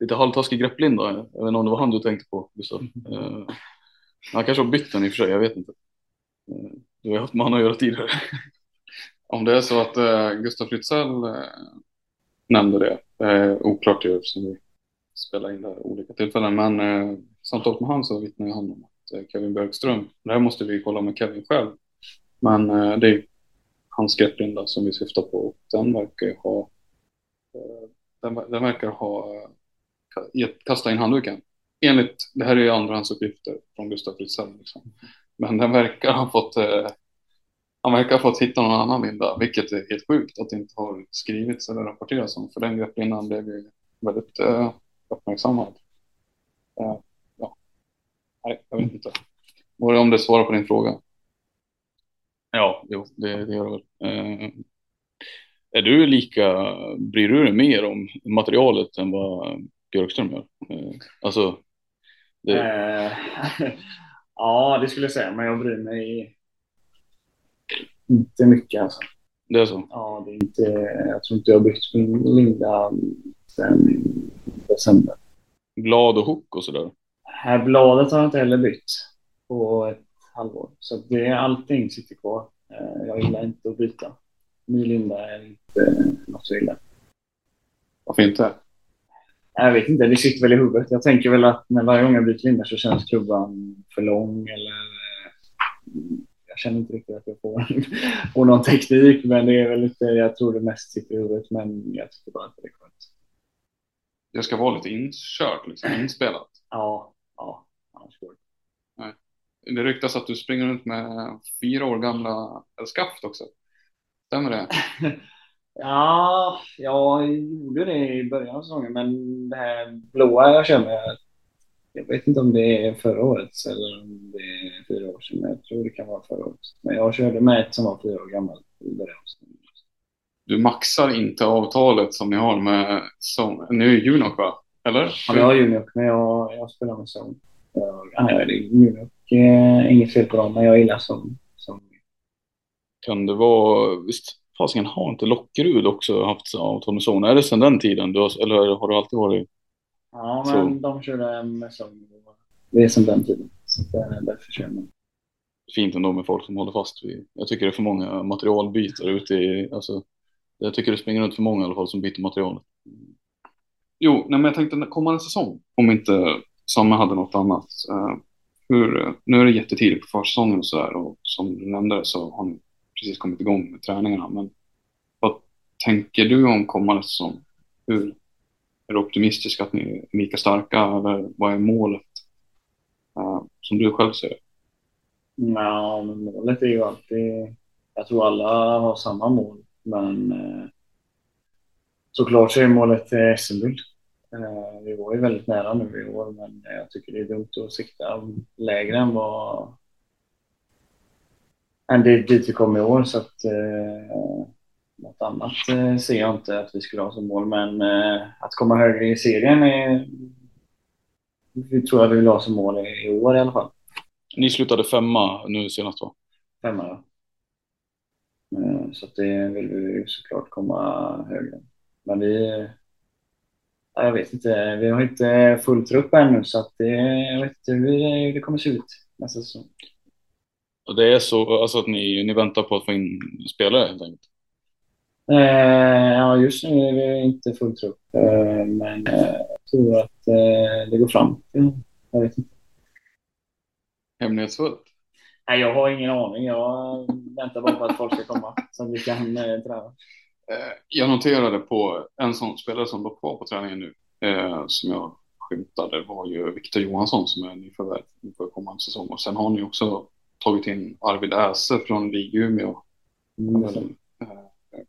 D: lite halvtaskig grepplinda. Jag vet inte om det var han du tänkte på, Gustav. Uh, han kanske har bytt den i och för sig, jag vet inte. Uh, du har haft med honom att göra tidigare. (laughs)
B: om det är så att uh, Gustav Fritzell nämnde det, oklart ju eftersom vi spelar in det här olika tillfällen, men uh, samtalet med han så vittnar han om att Kevin Bergström, det här måste vi kolla med Kevin själv, men det är hans grepplinda som vi syftar på och den verkar ha den, den verkar ha gett, kastat in handduken. Enligt, det här är ju andrahandsuppgifter från Gustav Fritzell. Liksom. Men den verkar ha fått, eh, han verkar ha fått hitta någon annan linda, vilket är helt sjukt att det inte har skrivits eller rapporterats om. För den grepplindan blev ju väldigt eh, uppmärksammad. Eh, ja. Nej, jag vet inte. Var det om det svarar på din fråga?
D: Ja, jo, det, det gör det väl. Eh, är du lika, bryr du dig mer om materialet än vad Björkström gör? Eh, alltså,
E: det... Eh, (laughs) ja, det skulle jag säga, men jag bryr mig inte mycket alltså.
D: Det är så?
E: Ja, det är inte, jag tror inte jag har byggt min Linda sen december.
D: Blad och hook och sådär?
E: Här bladet har jag inte heller bytt på ett halvår. Så det, allting sitter kvar. Eh, jag gillar inte att byta. Ny linda är inte något så illa.
B: Varför inte?
E: Jag vet inte, det sitter väl i huvudet. Jag tänker väl att när varje gång jag byter linda så känns klubban för lång eller eh, jag känner inte riktigt att jag får, (laughs) får någon teknik men det är väl lite, jag tror det mest sitter i huvudet men jag tycker bara att det är skönt.
B: Det ska vara lite inkört, liksom, inspelat?
E: Ja, ja, annars går det.
B: Det ryktas att du springer runt med fyra år gamla skaft också. Stämmer det? (laughs)
E: ja, jag gjorde det i början av säsongen, men det här blåa jag kör med, jag vet inte om det är förra årets eller om det är fyra år sedan. Jag tror det kan vara förra året. Men jag körde med ett som var fyra år gammalt i början av säsongen.
B: Du maxar inte avtalet som ni har med som, nu är Junok va? Eller?
E: Ja, vi har Junok, men jag, jag spelar med Zone. Ja, det är Junok. Eh, inget fel på dem, men jag gillar Zone.
D: Kan det vara, visst fasiken har inte Lockerud också haft avtal med Zone? Är det sedan den tiden? Du har, eller har du alltid varit?
E: Ja, men så. de körde med Zone. Det är sedan den tiden. Så därför kör man.
D: Fint ändå med folk som håller fast vid. Jag tycker det är för många materialbytare ute i, alltså. Jag tycker det springer runt för många i alla fall som byter material.
B: Jo, nej, men jag tänkte kommande säsong, om inte Samme hade något annat. Uh, hur, nu är det jättetidigt på försäsongen och sådär och som du nämnde så har ni precis kommit igång med träningarna. Men vad tänker du om kommande säsong? Hur, är du optimistisk att ni är lika starka eller vad är målet uh, som du själv ser det?
E: Ja, men målet är ju alltid... Jag tror alla har samma mål, men eh, såklart så är målet eh, SM-guld. Eh, vi var ju väldigt nära nu i år, men jag tycker det är dumt att sikta lägre än vad än det dit vi kom i år. Så att, eh, något annat eh, ser jag inte att vi skulle ha som mål. Men eh, att komma högre i serien är, vi tror jag vi vill ha som mål i, i år i alla fall.
D: Ni slutade femma nu senast va?
E: Femma ja. Eh, så att det vill vi såklart komma högre. Men vi, jag vet inte, vi har inte full trupp ännu så att det, jag vet inte hur det kommer se ut nästa säsong.
D: Och det är så alltså att ni, ni väntar på att få in spelare helt enkelt?
E: Eh, ja, just nu är vi inte full trupp, eh, men eh, jag tror att eh, det går fram. Jag vet inte.
B: Hemlighetsfullt?
E: Nej, jag har ingen aning. Jag väntar bara på att folk ska komma så att vi kan eh, träna.
B: Eh, jag noterade på en sån spelare som låg kvar på träningen nu, som jag skymtade, var ju Viktor Johansson som är nyförvärv inför kommande säsong. Och sen har ni också tagit in Arvid Äse från LIG Umeå
E: Mm.
B: eh,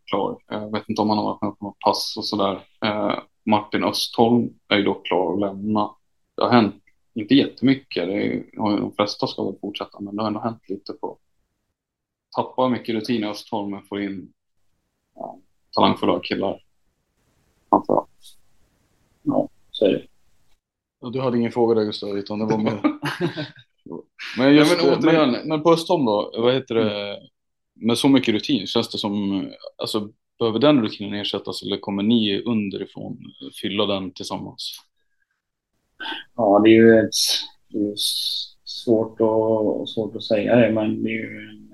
B: klar. Jag vet inte om han har varit med på något pass och sådär. Eh, Martin Östholm är ju dock klar att lämna. Det har hänt, inte jättemycket, det är, de flesta ska väl fortsätta, men det har ändå hänt lite på tappar mycket rutin i Östholm men får in ja, talangfulla killar. Framför allt.
E: Ja, så är det.
D: Du hade ingen fråga där Gustav, utan det var mer... (laughs) men just,
B: Ja, men återigen-
D: men, men på Östholm då, vad heter det, med så mycket rutin, känns det som, alltså behöver den rutinen ersättas eller kommer ni underifrån fylla den tillsammans?
E: Ja, det är ju ett, det är svårt, att, svårt att säga det, men det är ju en,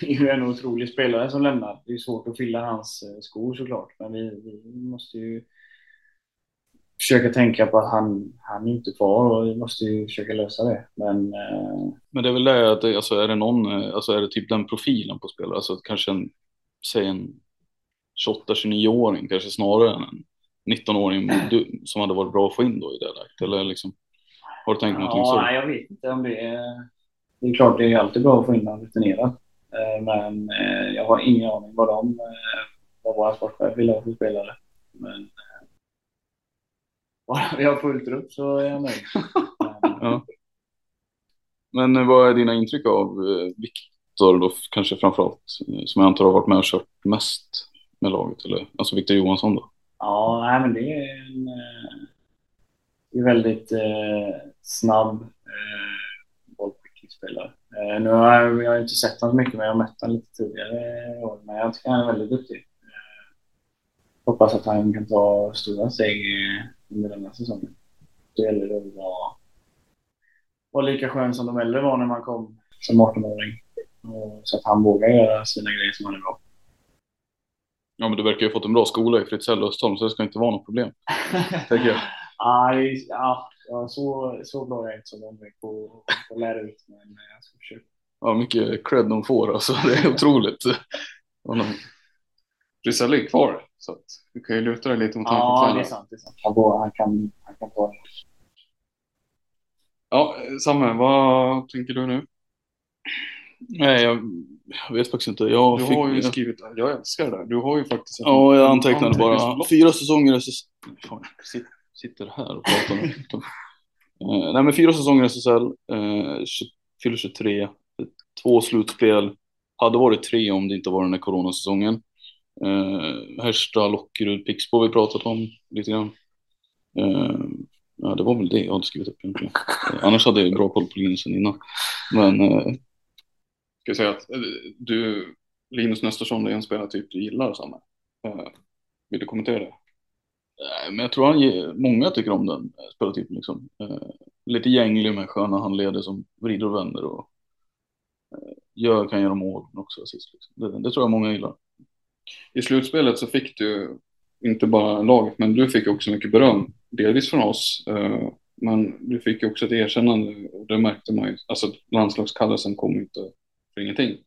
E: det är ju en otrolig spelare som lämnar. Det är svårt att fylla hans eh, skor såklart, men vi, vi måste ju försöka tänka på att han, han är inte kvar och vi måste ju försöka lösa det. Men eh,
D: Men det är väl det att, alltså är det någon, eh, alltså är det typ den profilen på spelare, alltså kanske en, säg en 28-29-åring kanske snarare än en 19-åring (clears throat) du- som hade varit bra att få in då i det läget, eller liksom, har du tänkt någonting så?
E: ja, nej, jag vet inte om det är... Det är klart, det är alltid bra att få in någon rutinerad. Eh, Men eh, jag har ingen aning vad de, vad våra sportchef vill ha för spelare. Men bara vi har fullt upp så är jag nöjd. Men, (laughs)
D: Ja. Men eh, vad är dina intryck av eh, Viktor då, kanske framförallt, eh, som jag antar har varit med och kört mest med laget, eller alltså Viktor Johansson då?
E: Ja, nej, men det är en det är väldigt eh, snabb eh, bollskicklingsspelare. Eh, nu har jag, jag har inte sett honom så mycket, men jag har mött honom lite tidigare år. Men jag tycker han är väldigt duktig. Eh, hoppas att han kan ta stora steg under den här säsongen. Det gäller det att vara, vara lika skön som de äldre var när man kom som 18-åring. Och Så att han vågar göra sina grejer som han är bra på.
D: Ja, men du verkar ju ha fått en bra skola i Fritzell och Östholm, så det ska inte vara något problem, tänker jag. (laughs)
E: Aj, ja, så, så bra är jag inte som är på att lära ut, men jag ska försöka.
D: Ja, mycket cred de får, alltså det är otroligt. (laughs)
B: Frisell är kvar, så att du kan ju luta dig lite mot honom
E: Ja, det är sant. Det är sant. Han, går, han, kan, han kan ta
B: Ja, Samme, vad tänker du nu?
D: Nej, jag, jag vet faktiskt inte. Jag
B: Du
D: fick,
B: har ju skrivit, jag älskar det där. Du har ju faktiskt
D: Ja, jag antecknade bara fyra säsonger SSL. Fan, sitter här och pratar med uh, Nej, men fyra säsonger i SSL, uh, fyller 23, två slutspel. Hade varit tre om det inte var den här coronasäsongen. Eh, Hersta, Lockerud, Pixbo har vi pratat om lite grann. Eh, ja, det var väl det jag hade skrivit upp egentligen. Eh, annars hade jag bra koll på Linus sen innan. Men eh,
B: Ska jag säga att eh, du, Linus Nestarsson, det är en spelartyp du gillar, Samme. Eh, Vill du kommentera det?
D: Nej, men jag tror han ger, många tycker om den spelartypen liksom. Eh, lite gänglig med sköna handleder som vrider och vänder och eh, gör, kan göra mål också assist. Liksom. Det, det tror jag många gillar.
B: I slutspelet så fick du inte bara laget, men du fick också mycket beröm. Delvis från oss, eh, men du fick ju också ett erkännande och det märkte man ju. Alltså landslagskallelsen kom inte för ingenting.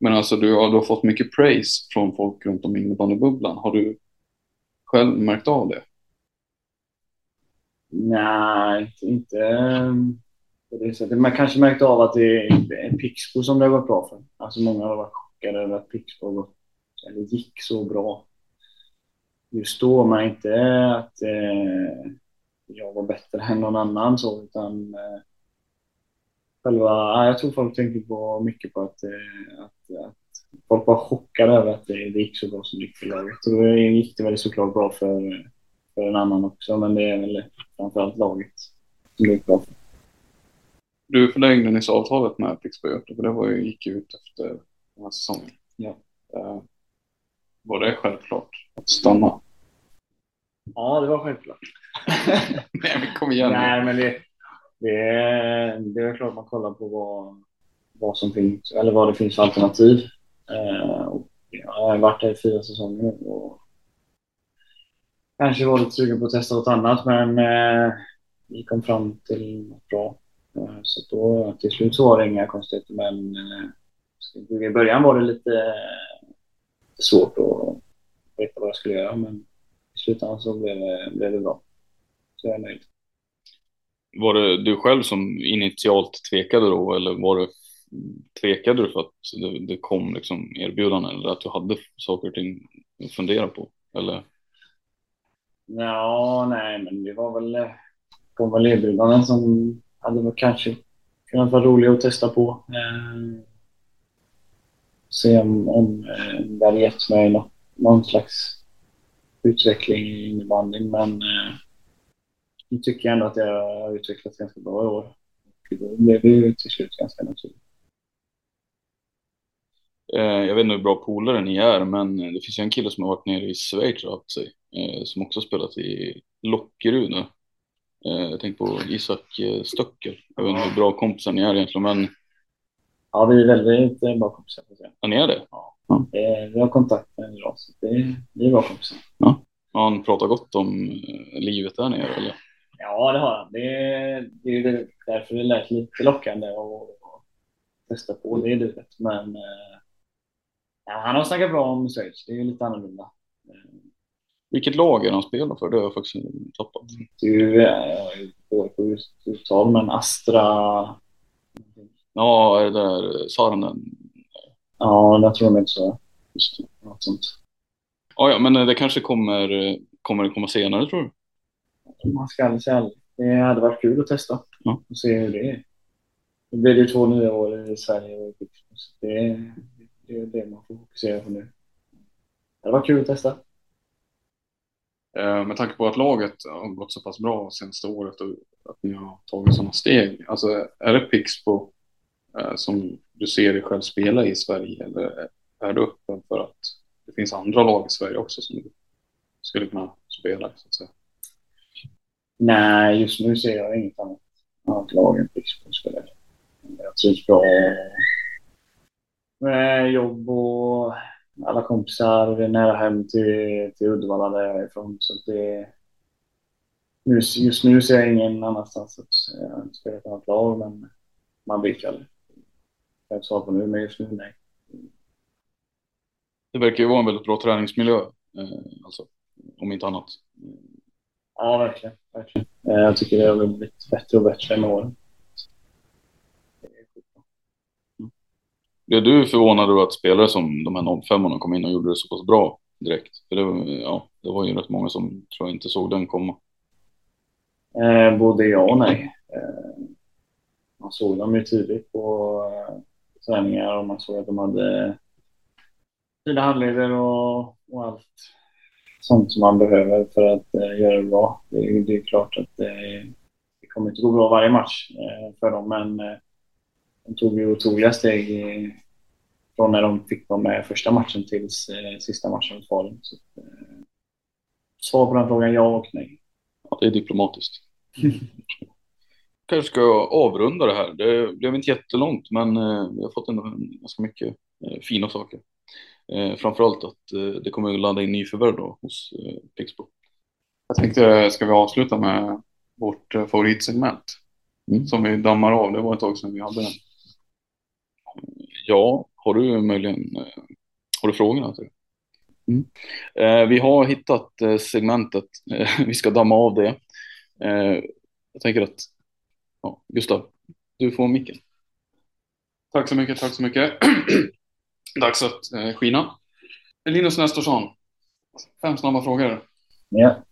B: Men alltså du har, du har fått mycket praise från folk runt om i innebandybubblan. Har du själv märkt av det?
E: Nej, inte, ehm, på det sättet. Man kanske märkte av att det är Pixbo som det har gått bra för. Alltså många har varit chockade över att Pixbo har gått, eller gick så bra just då. Men inte att eh, jag var bättre än någon annan så, utan eh, själva, ja, jag tror folk tänkte på mycket på att, eh, att, att folk var chockade över att det, det gick så bra som det gick för laget. Och då gick det väl såklart bra för, för en annan också, men det är väl framförallt laget som det gick bra för.
B: Du förlängde nyss avtalet med Pixbo för det var ju, gick ut efter den här säsongen.
E: Ja.
B: Eh, var det självklart att stanna?
E: Ja, det var självklart. (laughs)
B: Nej, men kom igen.
E: Nej, men det, det, är, det är klart man kollar på vad, vad som finns, eller vad det finns för alternativ. Eh, jag har varit här i fyra säsonger och kanske var lite sugen på att testa något annat, men eh, vi kom fram till något bra. Eh, så då till slut så var det inga konstigheter, men eh, i början var det lite svårt att veta vad jag skulle göra, men i slutändan så blev det, blev det bra. Så jag är nöjd.
D: Var det du själv som initialt tvekade då eller var det tvekade du för att det, det kom liksom erbjudanden eller att du hade saker och ting att fundera på? Eller?
E: Ja, nej, men det var väl, kom väl erbjudanden som hade kanske kunnat vara roliga att testa på. Eh, se om, om eh, det hade gett mig något, någon slags utveckling i innebandyn, men eh, nu tycker jag ändå att jag har utvecklats ganska bra i år. Och blev ju till slut ganska naturligt.
D: Eh, jag vet inte hur bra polare ni är, men det finns ju en kille som har varit nere i Schweiz och haft sig, eh, som också spelat i Lockerud nu. Jag tänker på Isak Stöcker. Jag vet inte hur bra kompisar ni är egentligen, men
E: Ja, vi är väldigt bra kompisar.
D: ja, ni är det?
E: Ja.
D: Ja.
E: Eh, Vi har kontakt med en så det, vi är bra kompisar.
D: Har han pratat gott om eh, livet där nere eller?
E: Ja, det har han. Det, det är därför det lät lite lockande att testa på det livet. Men eh, ja, han har snackat bra om Schweiz. Det är lite annorlunda.
D: Vilket lag är han spelar för? Det har jag faktiskt tappat.
E: Eh, jag är dålig på uttal, men Astra...
D: Ja, är det där Saarinen?
E: Ja, jag tror de inte så.
D: Just det.
E: Något sånt.
D: Ja, ja, men det kanske kommer, kommer det komma senare tror du?
E: Man ska aldrig säga aldrig. Det hade varit kul att testa
D: Ja.
E: och se hur det är. Nu blir det ju två nya år i Sverige och det, är- det är det man får fokusera på nu. Det varit kul att testa.
B: Eh, Med tanke på att laget har gått så pass bra senaste året och att ni har tagit sådana steg. Alltså, är det Pixbo som du ser dig själv spela i Sverige eller är du öppen för att det finns andra lag i Sverige också som du skulle kunna spela? Så att säga?
E: Nej, just nu ser jag inget annat, annat lag än Pixbo spelar. Jag trivs bra med jobb och alla kompisar. Det är nära hem till, till Uddevalla där jag är ifrån. Så att det, nu, just nu ser jag ingen annanstans att eh, spela ett annat lag, men man vet aldrig. Jag svara på nu, men just nu nej.
D: Det verkar ju vara en väldigt bra träningsmiljö, eh, alltså, om inte annat.
E: Ja, verkligen. verkligen. Eh, Jag tycker det har blivit bättre och bättre med åren.
D: Blev du förvånad över att spelare som de här 05 kom in och gjorde det så pass bra direkt? För det, ja, det var ju rätt många som tror jag inte såg den komma.
E: Eh, både ja och nej. Eh, man såg dem ju tidigt på eh, träningar och man såg att de hade fina handleder och, och allt sånt som man behöver för att eh, göra det bra. Det, är- det är klart att det, det kommer inte gå bra varje match eh, för dem, men eh, de tog ju otroliga steg i, från när de fick vara med första matchen till eh, sista matchen mot Falun. Så, eh, svar på den frågan ja och nej.
D: Ja, det är diplomatiskt. (laughs) Kanske ska jag avrunda det här. Det blev inte jättelångt, men eh, vi har fått ändå ganska mycket eh, fina saker. Eh, framförallt att eh, det kommer att ladda in nyförvärv då hos eh, Pixbo.
B: Jag tänkte, ska vi avsluta med vårt eh, favoritsegment
D: Mm.
B: som vi dammar av? Det var ett tag sedan vi hade den.
D: Ja, har du möjligen har du frågorna det? Mm. Vi har hittat segmentet. (laughs) Vi ska damma av det. Jag tänker att ja, Gustav, du får micken.
B: Tack så mycket, tack så mycket. (clears throat) Dags att eh, skina. Linus Nestorsson. Fem snabba frågor.
E: Ja,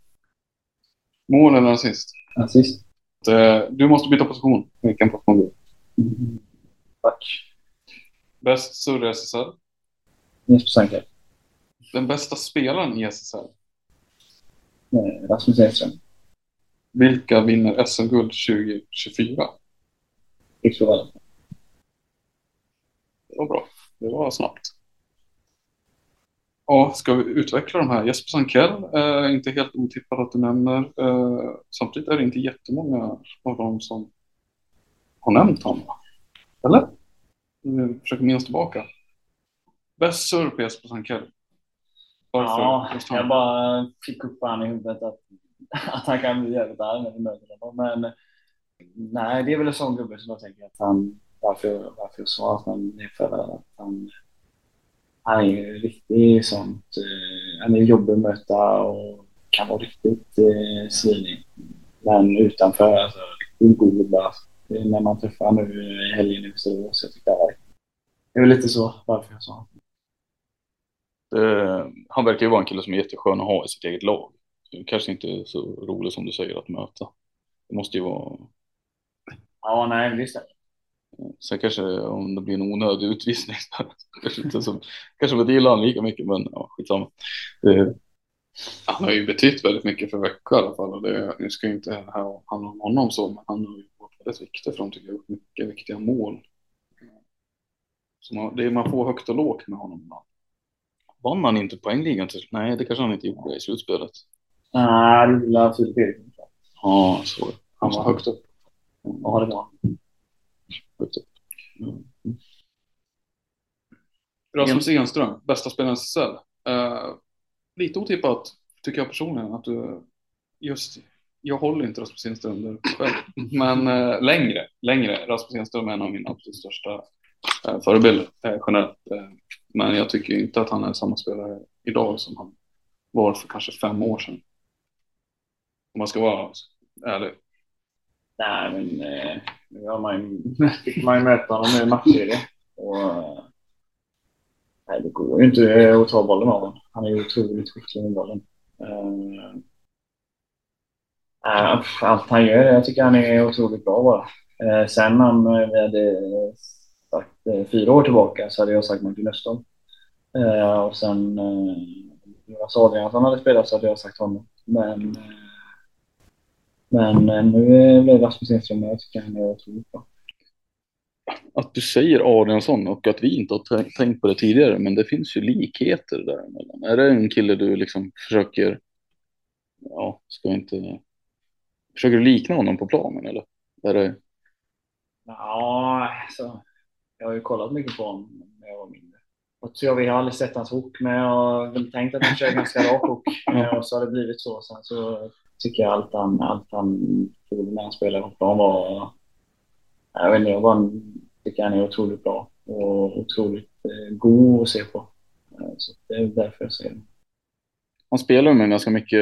B: Mål eller assist?
E: assist.
B: Eh, Du måste byta position. Vilken position blir
E: Mm. Tack.
B: Bäst surr i SSL?
E: Jesper Sanker.
B: Den bästa spelaren i SSL?
E: Eh, Rasmus Edström.
B: Vilka vinner SM-guld 2024?
E: Pixbo Valley.
B: Det var bra. Det var snabbt. Ja, ska vi utveckla de här? Jesper Sankell är inte helt otippad att du nämner. Eh, samtidigt är det inte jättemånga av dem som har nämnt honom. Eller? Vi försöker minnas tillbaka. Bäst surr på Jesper Sankell. Varför
E: Ja, jag bara fick upp han i huvudet att, (laughs) att han kan bli jävligt arg när vi möter honom. Men nej, det är väl en sån gubbe som jag tänker att han, varför, varför jag sa att han är för att han, han är ju riktigt sånt, eh, han är jobbig att möta och kan vara riktigt eh, svinig. Men utanför, alltså riktigt god gubbe. alltså. när man träffar nu i helgen i Västerås. Jag tycker det är väl lite så varför jag sa
D: det. Eh, han verkar ju vara en kille som är jätteskön att ha i sitt eget lag. Kanske inte så rolig som du säger att möta. Det måste ju vara.
E: Ja, nej, visst är det.
D: Sen kanske om det blir en onödig utvisning. (laughs) kanske inte så. Kanske inte gillar han lika mycket, men ja, skitsamma. Det,
B: han har ju betytt väldigt mycket för Växjö i alla fall. Och det, nu ska ju inte här handla om honom så, men han har ju varit väldigt viktig för dem tycker jag. Mycket viktiga mål. Så man, det, man får högt och lågt med honom.
D: Vann han inte poängligan till Nej, det kanske han inte gjorde i slutspelet.
E: Nej, det gjorde Filip Eriksson.
D: Ja, så
B: Han var högt upp.
E: Ja, det var.
D: Högt upp. Mm.
B: Rasmus Enström, bästa spelaren i SSL. Uh, lite otippat tycker jag personligen att du just jag håller inte Rasmus Enström där själv, men uh, längre, längre. Rasmus Enström är en av mina absolut största uh, förebilder uh, generellt. Uh, men jag tycker inte att han är samma spelare idag som han var för kanske fem år sedan. Om man ska vara ärlig.
E: Nej, men eh, nu har man ju, (laughs) fick man ju möta honom i matchserie. Och, eh, nej, det går ju inte eh, att ta bollen av honom. Han är ju otroligt skicklig med bollen. Eh, eh allt han gör, jag tycker han är otroligt bra bara. Eh, sen om vi hade sagt eh, fyra år tillbaka så hade jag sagt Martin Östholm. Eh, och sen eh, Jonas Adriansson hade spelat så hade jag sagt honom. Men eh, men eh, nu blev Rasmus Enström. Jag tycker han är otroligt bra.
D: Att du säger Adriansson och att vi inte har tänkt på det tidigare, men det finns ju likheter däremellan. Är det en kille du liksom försöker, ja, ska inte, försöker du likna honom på planen eller? Är det...
E: Ja, alltså, jag har ju kollat mycket på honom Och jag, vi har aldrig sett hans hook, men jag har väl tänkt att han kör ganska rak hook. (laughs) Och så har det blivit så. Sen så tycker jag allt han, allt han gjorde när han spelade på plan var... Jag vet inte, jag bara tycker han är otroligt bra och otroligt eh, god att se på. Eh, så det är därför jag säger det.
D: Han spelar med ganska mycket,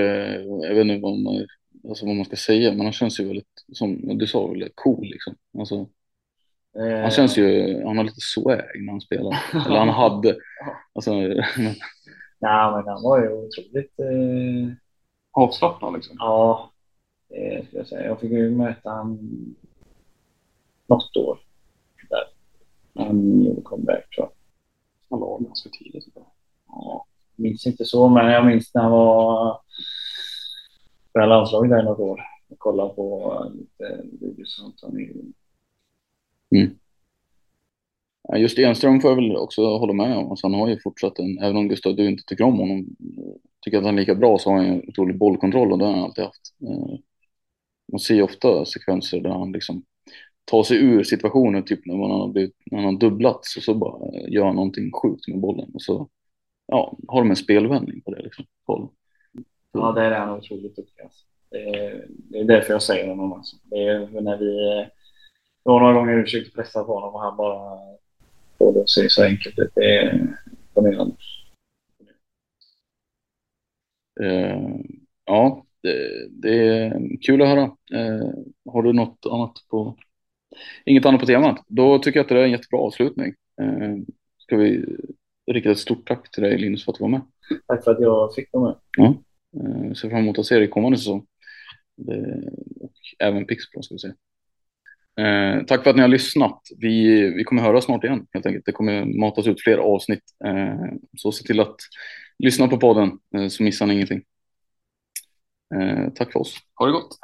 D: jag vet inte vad man, alltså vad man ska säga, men han känns ju väldigt, som du sa, väldigt cool liksom. Alltså, han känns ju, han har lite swag när han spelar. Eller han (laughs) hade. Alltså, men... (laughs)
E: Nej, men han var ju otroligt eh,
B: avslappnad liksom.
E: Ja, det skulle jag säga. Jag fick ju möta han något år där. Han gjorde comeback tror jag.
B: Han var ganska tidigt.
E: Ja, jag minns inte så, men jag minns när han var på landslaget där något år. Jag kollade på lite videos och sånt.
D: Mm. Just Enström får jag väl också hålla med om. Alltså han har ju fortsatt en, även om Gustav du inte tycker om honom, tycker att han är lika bra så har han en otrolig bollkontroll och det har han alltid haft. Eh, man ser ju ofta sekvenser där han liksom tar sig ur situationen, typ när man har, blivit, när han har dubblats och så bara eh, gör han någonting sjukt med bollen och så ja, har de en spelvändning på det liksom.
E: Ja, det är han otroligt duktig. Alltså. Det, är, det är därför jag säger honom. Alltså. Det är när vi, det var några gånger vi försökte pressa på honom och han bara får det att se så enkelt ut. Det är imponerande.
D: Eh, ja, det, det, är kul att höra. Eh, har du något annat på, inget annat på temat? Då tycker jag att det är en jättebra avslutning. Eh, ska vi rikta ett stort tack till dig Linus för att du var med.
E: Tack för att jag fick vara med.
D: Ja, ser fram emot att se dig kommande säsong. Det, och även Pixplan ska vi se. Eh, tack för att ni har lyssnat. Vi, vi kommer höra snart igen helt enkelt. Det kommer matas ut fler avsnitt. Eh, så se till att lyssna på podden eh, så missar ni ingenting. Eh, tack för oss.
B: Ha det gott.